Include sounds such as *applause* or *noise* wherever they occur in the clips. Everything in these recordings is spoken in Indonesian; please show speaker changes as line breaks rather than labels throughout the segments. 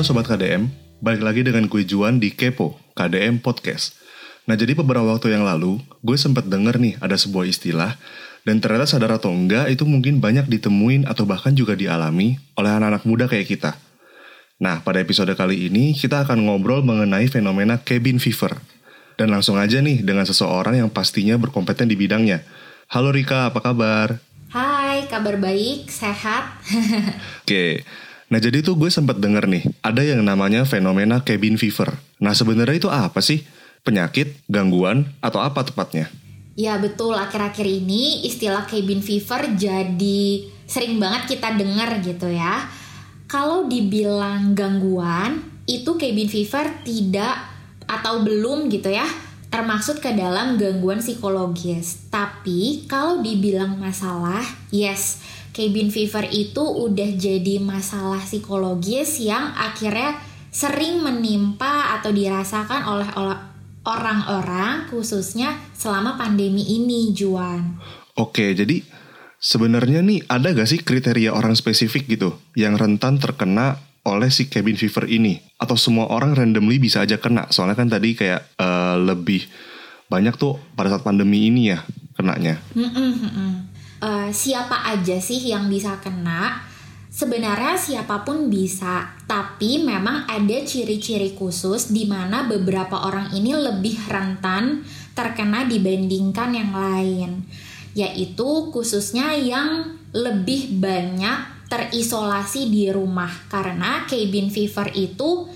Halo Sobat KDM, balik lagi dengan gue Juan di Kepo, KDM Podcast. Nah jadi beberapa waktu yang lalu, gue sempat denger nih ada sebuah istilah, dan ternyata sadar atau enggak itu mungkin banyak ditemuin atau bahkan juga dialami oleh anak-anak muda kayak kita. Nah pada episode kali ini kita akan ngobrol mengenai fenomena cabin fever. Dan langsung aja nih dengan seseorang yang pastinya berkompeten di bidangnya. Halo Rika, apa kabar?
Hai, kabar baik, sehat. *laughs*
Oke, Nah jadi tuh gue sempat denger nih, ada yang namanya fenomena cabin fever. Nah sebenarnya itu apa sih? Penyakit, gangguan, atau apa tepatnya?
Ya betul, akhir-akhir ini istilah cabin fever jadi sering banget kita dengar gitu ya. Kalau dibilang gangguan, itu cabin fever tidak atau belum gitu ya termasuk ke dalam gangguan psikologis. Tapi kalau dibilang masalah, yes, cabin fever itu udah jadi masalah psikologis yang akhirnya sering menimpa atau dirasakan oleh orang-orang khususnya selama pandemi ini Juan.
Oke, jadi sebenarnya nih ada gak sih kriteria orang spesifik gitu yang rentan terkena oleh si cabin fever ini atau semua orang randomly bisa aja kena soalnya kan tadi kayak uh, lebih banyak tuh pada saat pandemi ini ya kenanya. Mm -mm, mm
-mm uh, siapa aja sih yang bisa kena? Sebenarnya siapa pun bisa, tapi memang ada ciri-ciri khusus di mana beberapa orang ini lebih rentan terkena dibandingkan yang lain, yaitu khususnya yang lebih banyak terisolasi di rumah karena cabin fever itu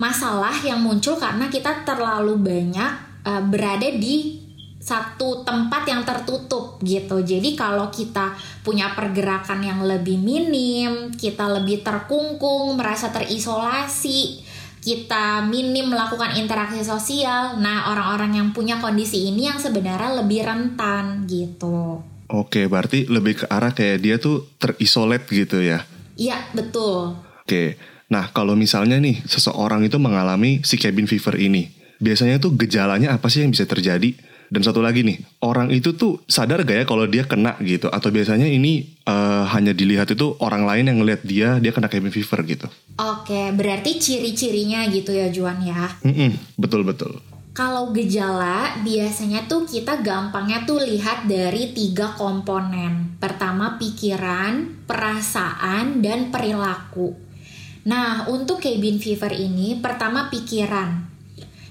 masalah yang muncul karena kita terlalu banyak uh, berada di satu tempat yang tertutup gitu. Jadi kalau kita punya pergerakan yang lebih minim, kita lebih terkungkung, merasa terisolasi, kita minim melakukan interaksi sosial. Nah, orang-orang yang punya kondisi ini yang sebenarnya lebih rentan gitu.
Oke, berarti lebih ke arah kayak dia tuh terisolat gitu ya.
Iya, betul.
Oke. Nah, kalau misalnya nih seseorang itu mengalami si cabin fever ini, biasanya tuh gejalanya apa sih yang bisa terjadi? Dan satu lagi nih, orang itu tuh sadar gak ya kalau dia kena gitu? Atau biasanya ini uh, hanya dilihat itu orang lain yang ngelihat dia, dia kena cabin fever gitu?
Oke, berarti ciri-cirinya gitu ya Juan ya?
Mm-mm, betul betul.
Kalau gejala biasanya tuh kita gampangnya tuh lihat dari tiga komponen. Pertama pikiran, perasaan, dan perilaku. Nah untuk cabin fever ini pertama pikiran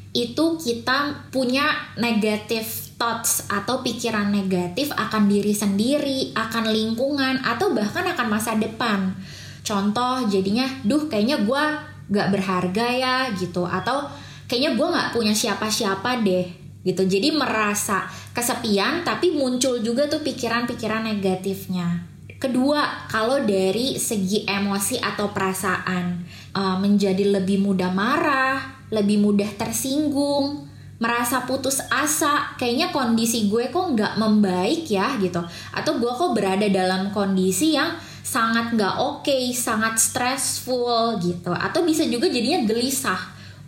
itu kita punya negatif thoughts atau pikiran negatif akan diri sendiri, akan lingkungan, atau bahkan akan masa depan. Contoh jadinya, duh kayaknya gue gak berharga ya gitu, atau kayaknya gue gak punya siapa-siapa deh gitu. Jadi merasa kesepian tapi muncul juga tuh pikiran-pikiran negatifnya. Kedua, kalau dari segi emosi atau perasaan, uh, menjadi lebih mudah marah, lebih mudah tersinggung, merasa putus asa, kayaknya kondisi gue kok nggak membaik ya gitu, atau gue kok berada dalam kondisi yang sangat nggak oke, okay, sangat stressful gitu, atau bisa juga jadinya gelisah,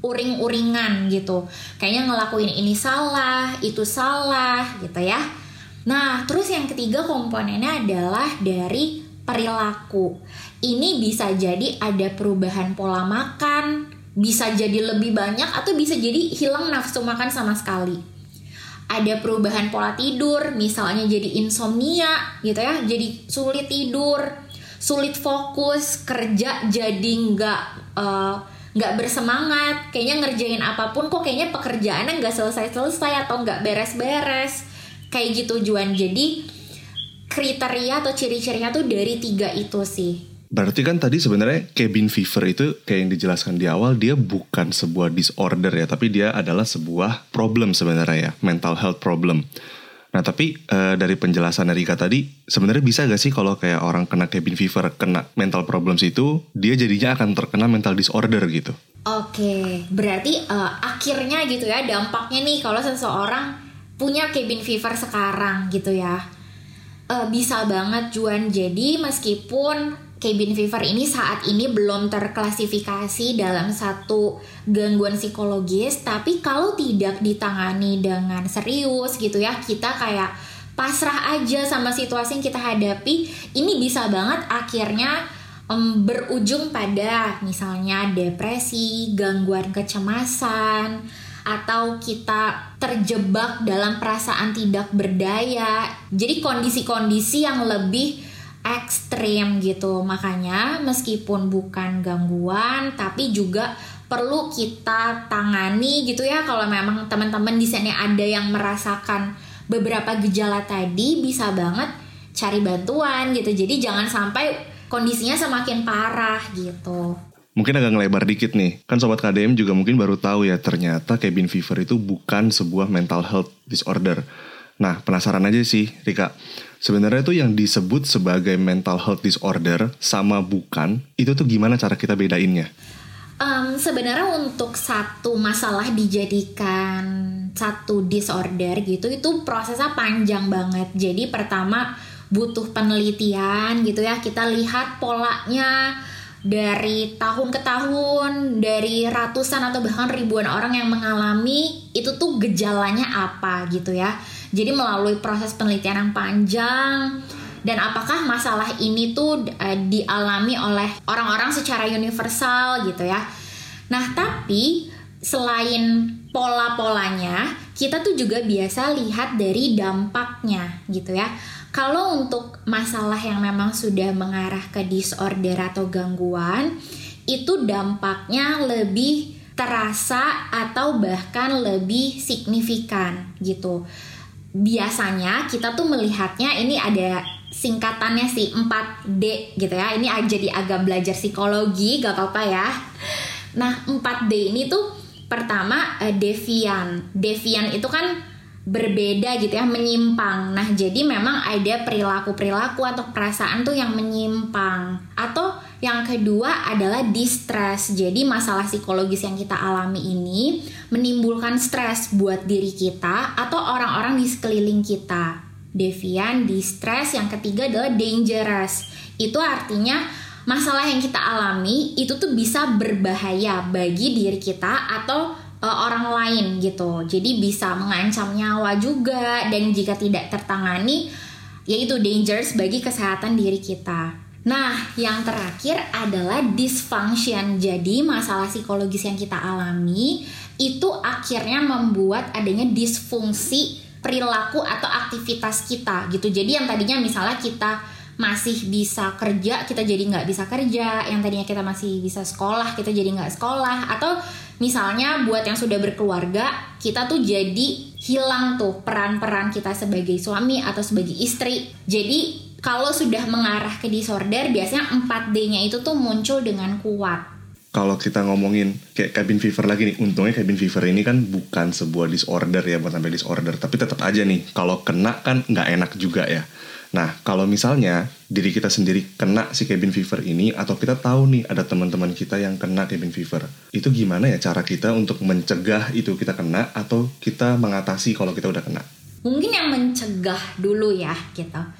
uring-uringan gitu, kayaknya ngelakuin ini salah, itu salah gitu ya. Nah, terus yang ketiga komponennya adalah dari perilaku. Ini bisa jadi ada perubahan pola makan, bisa jadi lebih banyak atau bisa jadi hilang nafsu makan sama sekali. Ada perubahan pola tidur, misalnya jadi insomnia gitu ya, jadi sulit tidur, sulit fokus, kerja jadi nggak uh, nggak bersemangat, kayaknya ngerjain apa pun kok kayaknya pekerjaannya nggak selesai-selesai atau nggak beres-beres, kayak gitu Juan. Jadi kriteria atau ciri-cirinya tuh dari tiga itu sih.
Berarti kan tadi sebenarnya cabin fever itu kayak yang dijelaskan di awal dia bukan sebuah disorder ya, tapi dia adalah sebuah problem sebenarnya ya, mental health problem. Nah tapi e, dari penjelasan Rika tadi sebenarnya bisa gak sih kalau kayak orang kena cabin fever, kena mental problems itu, dia jadinya akan terkena mental disorder gitu?
Oke, berarti uh, akhirnya gitu ya dampaknya nih kalau seseorang punya cabin fever sekarang gitu ya, uh, bisa banget Juan. Jadi meskipun cabin fever ini saat ini belum terklasifikasi dalam satu gangguan psikologis, tapi kalau tidak ditangani dengan serius gitu ya, kita kayak pasrah aja sama situasi yang kita hadapi, ini bisa banget akhirnya um, berujung pada misalnya depresi, gangguan kecemasan, atau kita terjebak dalam perasaan tidak berdaya. Jadi kondisi-kondisi yang lebih ekstrim gitu. Makanya meskipun bukan gangguan tapi juga perlu kita tangani gitu ya kalau memang teman-teman di sini ada yang merasakan beberapa gejala tadi bisa banget cari bantuan gitu. Jadi jangan sampai kondisinya semakin parah gitu.
Mungkin agak ngelebar dikit nih. Kan sobat KDM juga mungkin baru tahu ya ternyata cabin fever itu bukan sebuah mental health disorder. Nah, penasaran aja sih, Rika. Sebenarnya tuh yang disebut sebagai mental health disorder sama bukan, itu tuh gimana cara kita bedainnya?
Um, sebenarnya untuk satu masalah dijadikan satu disorder gitu, itu prosesnya panjang banget. Jadi pertama butuh penelitian gitu ya kita lihat polanya dari tahun ke tahun dari ratusan atau bahkan ribuan orang yang mengalami itu tuh gejalanya apa gitu ya jadi melalui proses penelitian yang panjang. Dan apakah masalah ini tuh uh, dialami oleh orang-orang secara universal gitu ya. Nah tapi selain pola-polanya kita tuh juga biasa lihat dari dampaknya gitu ya. Kalau untuk masalah yang memang sudah mengarah ke disorder atau gangguan, itu dampaknya lebih terasa atau bahkan lebih signifikan gitu. Biasanya kita tuh melihatnya ini ada singkatannya sih 4D gitu ya. Ini jadi agak belajar psikologi, gak apa-apa ya. Nah, 4D ini tuh pertama eh, devian. Devian itu kan berbeda gitu ya menyimpang nah jadi memang ada perilaku-perilaku atau perasaan tuh yang menyimpang atau yang kedua adalah distress jadi masalah psikologis yang kita alami ini menimbulkan stres buat diri kita atau orang-orang di sekeliling kita devian distress yang ketiga adalah dangerous itu artinya masalah yang kita alami itu tuh bisa berbahaya bagi diri kita atau uh, orang lain gitu. Jadi bisa mengancam nyawa juga dan jika tidak tertangani yaitu dangerous bagi kesehatan diri kita. Nah, yang terakhir adalah dysfunction. Jadi, masalah psikologis yang kita alami itu akhirnya membuat adanya disfungsi perilaku atau aktivitas kita gitu. Jadi yang tadinya misalnya kita masih bisa kerja kita jadi nggak bisa kerja yang tadinya kita masih bisa sekolah kita jadi nggak sekolah atau misalnya buat yang sudah berkeluarga kita tuh jadi hilang tuh peran-peran kita sebagai suami atau sebagai istri jadi kalau sudah mengarah ke disorder biasanya 4D-nya itu tuh muncul dengan kuat
kalau kita ngomongin kayak cabin fever lagi nih, untungnya cabin fever ini kan bukan sebuah disorder ya, bukan sampai disorder, tapi tetap aja nih, kalau kena kan nggak enak juga ya. Nah, kalau misalnya diri kita sendiri kena si cabin fever ini atau kita tahu nih ada teman-teman kita yang kena cabin fever, itu gimana ya cara kita untuk mencegah itu kita kena atau kita mengatasi kalau kita udah kena?
Mungkin yang mencegah dulu ya kita.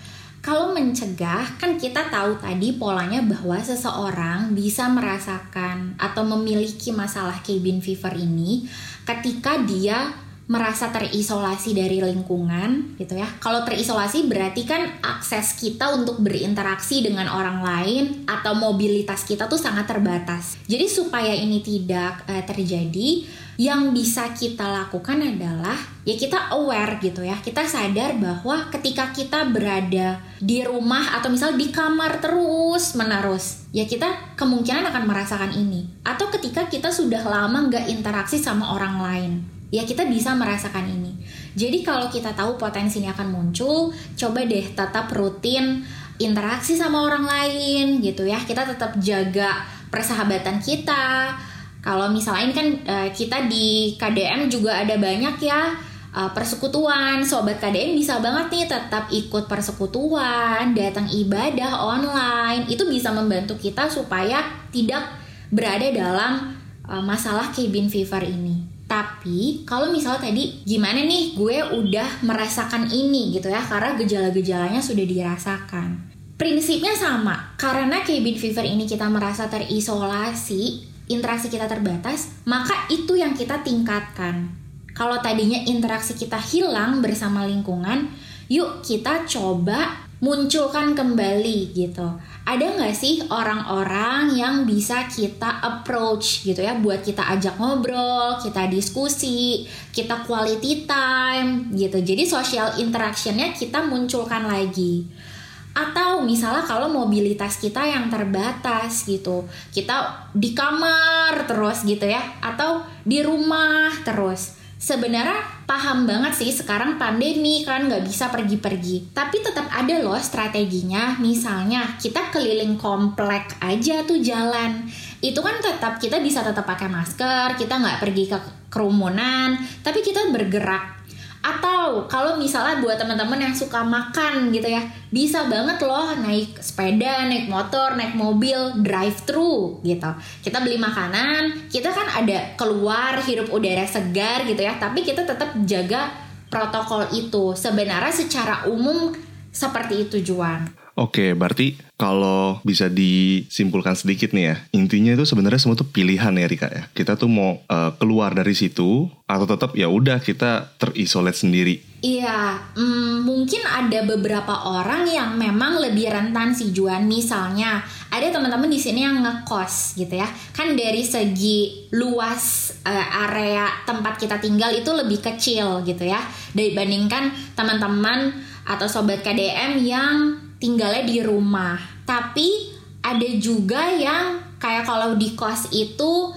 Kalau mencegah kan kita tahu tadi polanya bahwa seseorang bisa merasakan atau memiliki masalah cabin fever ini ketika dia merasa terisolasi dari lingkungan gitu ya. Kalau terisolasi berarti kan akses kita untuk berinteraksi dengan orang lain atau mobilitas kita tuh sangat terbatas. Jadi supaya ini tidak uh, terjadi, yang bisa kita lakukan adalah ya kita aware gitu ya. Kita sadar bahwa ketika kita berada di rumah atau misal di kamar terus menerus, ya kita kemungkinan akan merasakan ini. Atau ketika kita sudah lama nggak interaksi sama orang lain ya kita bisa merasakan ini. Jadi kalau kita tahu potensi ini akan muncul, coba deh tetap rutin interaksi sama orang lain gitu ya. Kita tetap jaga persahabatan kita. Kalau misalnya ini kan uh, kita di KDM juga ada banyak ya uh, persekutuan. Sobat KDM bisa banget nih tetap ikut persekutuan, datang ibadah online. Itu bisa membantu kita supaya tidak berada dalam uh, masalah cabin fever ini. Tapi kalau misalnya tadi gimana nih gue udah merasakan ini gitu ya karena gejala-gejalanya sudah dirasakan. Prinsipnya sama, karena cabin fever ini kita merasa terisolasi, interaksi kita terbatas, maka itu yang kita tingkatkan. Kalau tadinya interaksi kita hilang bersama lingkungan, yuk kita coba munculkan kembali gitu. Ada nggak sih orang-orang yang bisa kita approach gitu ya buat kita ajak ngobrol, kita diskusi, kita quality time gitu. Jadi social interactionnya kita munculkan lagi. Atau misalnya kalau mobilitas kita yang terbatas gitu, kita di kamar terus gitu ya, atau di rumah terus sebenarnya paham banget sih sekarang pandemi kan nggak bisa pergi-pergi. Tapi tetap ada loh strateginya. Misalnya kita keliling komplek aja tuh jalan. Itu kan tetap kita bisa tetap pakai masker kita nggak pergi ke kerumunan tapi kita bergerak atau kalau misalnya buat teman-teman yang suka makan gitu ya, bisa banget loh naik sepeda, naik motor, naik mobil, drive thru gitu. Kita beli makanan, kita kan ada keluar hirup udara segar gitu ya, tapi kita tetap jaga protokol itu. Sebenarnya secara umum seperti itu Juan.
Oke, berarti kalau bisa disimpulkan sedikit nih ya, intinya itu sebenarnya semua tuh pilihan ya Rika ya. Kita tuh mau uh, keluar dari situ atau tetap ya udah kita terisolat sendiri.
Iya, mm, mungkin ada beberapa orang yang memang lebih rentan sih Juan. Misalnya ada teman-teman di sini yang ngekos gitu ya. Kan dari segi luas uh, area tempat kita tinggal itu lebih kecil gitu ya dibandingkan teman-teman atau sobat KDM yang tinggalnya di rumah. Tapi ada juga yang kayak kalau di kos itu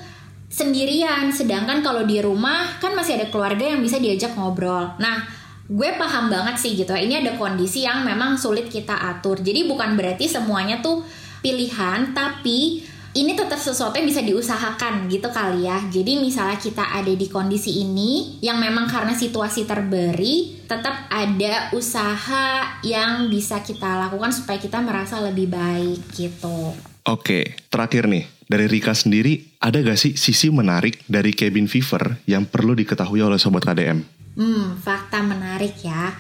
sendirian, sedangkan kalau di rumah kan masih ada keluarga yang bisa diajak ngobrol. Nah, gue paham banget sih gitu. Ini ada kondisi yang memang sulit kita atur. Jadi bukan berarti semuanya tuh pilihan, tapi ini tetap sesuatu yang bisa diusahakan gitu kali ya. Jadi misalnya kita ada di kondisi ini yang memang karena situasi terberi, tetap ada usaha yang bisa kita lakukan supaya kita merasa lebih baik gitu.
Oke, terakhir nih, dari Rika sendiri, ada gak sih sisi menarik dari cabin fever yang perlu diketahui oleh Sobat KDM?
Hmm, fakta menarik ya.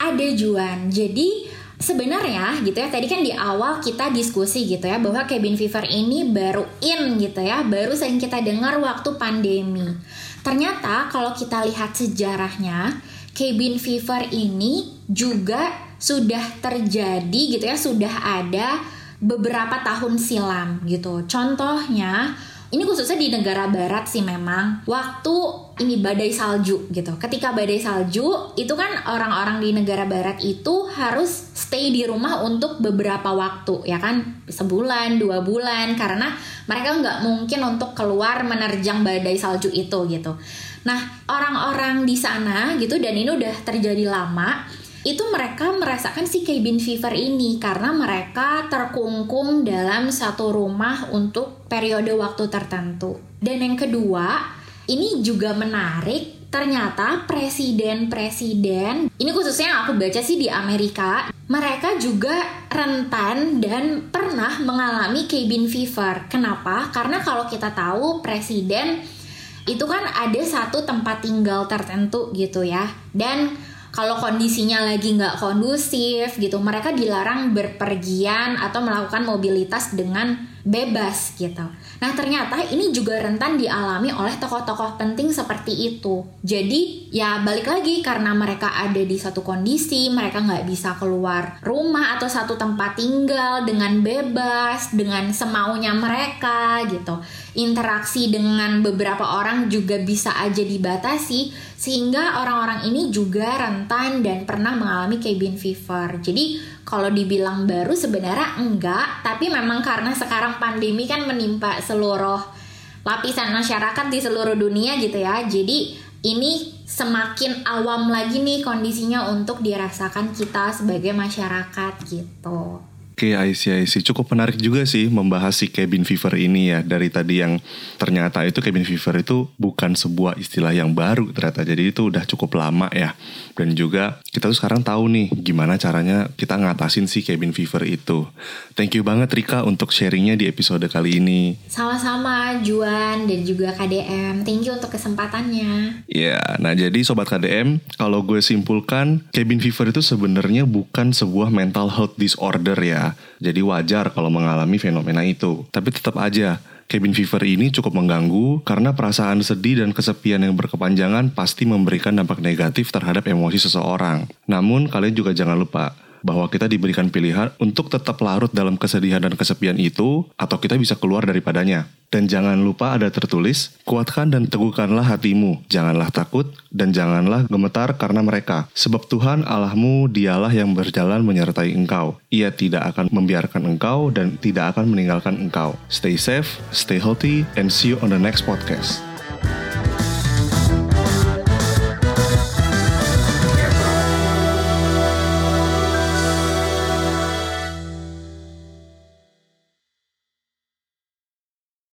Ada Juan, jadi sebenarnya gitu ya tadi kan di awal kita diskusi gitu ya bahwa cabin fever ini baru in gitu ya baru sering kita dengar waktu pandemi. Ternyata kalau kita lihat sejarahnya cabin fever ini juga sudah terjadi gitu ya sudah ada beberapa tahun silam gitu. Contohnya ini khususnya di negara barat sih memang waktu ini badai salju gitu. Ketika badai salju itu kan orang-orang di negara barat itu harus stay di rumah untuk beberapa waktu ya kan sebulan dua bulan karena mereka nggak mungkin untuk keluar menerjang badai salju itu gitu. Nah orang-orang di sana gitu dan ini udah terjadi lama itu mereka merasakan si cabin fever ini karena mereka terkungkung dalam satu rumah untuk periode waktu tertentu. Dan yang kedua, ini juga menarik ternyata presiden-presiden ini khususnya yang aku baca sih di Amerika mereka juga rentan dan pernah mengalami cabin fever. Kenapa? Karena kalau kita tahu presiden itu kan ada satu tempat tinggal tertentu gitu ya. Dan kalau kondisinya lagi nggak kondusif gitu mereka dilarang berpergian atau melakukan mobilitas dengan bebas gitu. Nah ternyata ini juga rentan dialami oleh tokoh-tokoh penting seperti itu. Jadi ya balik lagi karena mereka ada di satu kondisi, mereka nggak bisa keluar rumah atau satu tempat tinggal dengan bebas, dengan semaunya mereka gitu. Interaksi dengan beberapa orang juga bisa aja dibatasi sehingga orang-orang ini juga rentan dan pernah mengalami cabin fever. Jadi kalau dibilang baru sebenarnya enggak, tapi memang karena sekarang pandemi kan menimpa seluruh lapisan masyarakat di seluruh dunia gitu ya. Jadi ini semakin awam lagi nih kondisinya untuk dirasakan kita sebagai masyarakat gitu.
Oke, okay, I see, I see. Cukup menarik juga sih membahas si cabin fever ini ya. Dari tadi yang ternyata itu cabin fever itu bukan sebuah istilah yang baru ternyata. Jadi itu udah cukup lama ya. Dan juga kita tuh sekarang tahu nih gimana caranya kita ngatasin si cabin fever itu. Thank you banget Rika untuk sharingnya di episode kali ini.
Sama-sama Juan dan juga KDM. Thank you untuk kesempatannya.
Ya, yeah, nah jadi Sobat KDM, kalau gue simpulkan, cabin fever itu sebenarnya bukan sebuah mental health disorder ya jadi wajar kalau mengalami fenomena itu. Tapi tetap aja, cabin fever ini cukup mengganggu karena perasaan sedih dan kesepian yang berkepanjangan pasti memberikan dampak negatif terhadap emosi seseorang. Namun kalian juga jangan lupa, bahwa kita diberikan pilihan untuk tetap larut dalam kesedihan dan kesepian itu, atau kita bisa keluar daripadanya. Dan jangan lupa ada tertulis, kuatkan dan teguhkanlah hatimu, janganlah takut, dan janganlah gemetar karena mereka. Sebab Tuhan Allahmu dialah yang berjalan menyertai engkau. Ia tidak akan membiarkan engkau dan tidak akan meninggalkan engkau. Stay safe, stay healthy, and see you on the next podcast.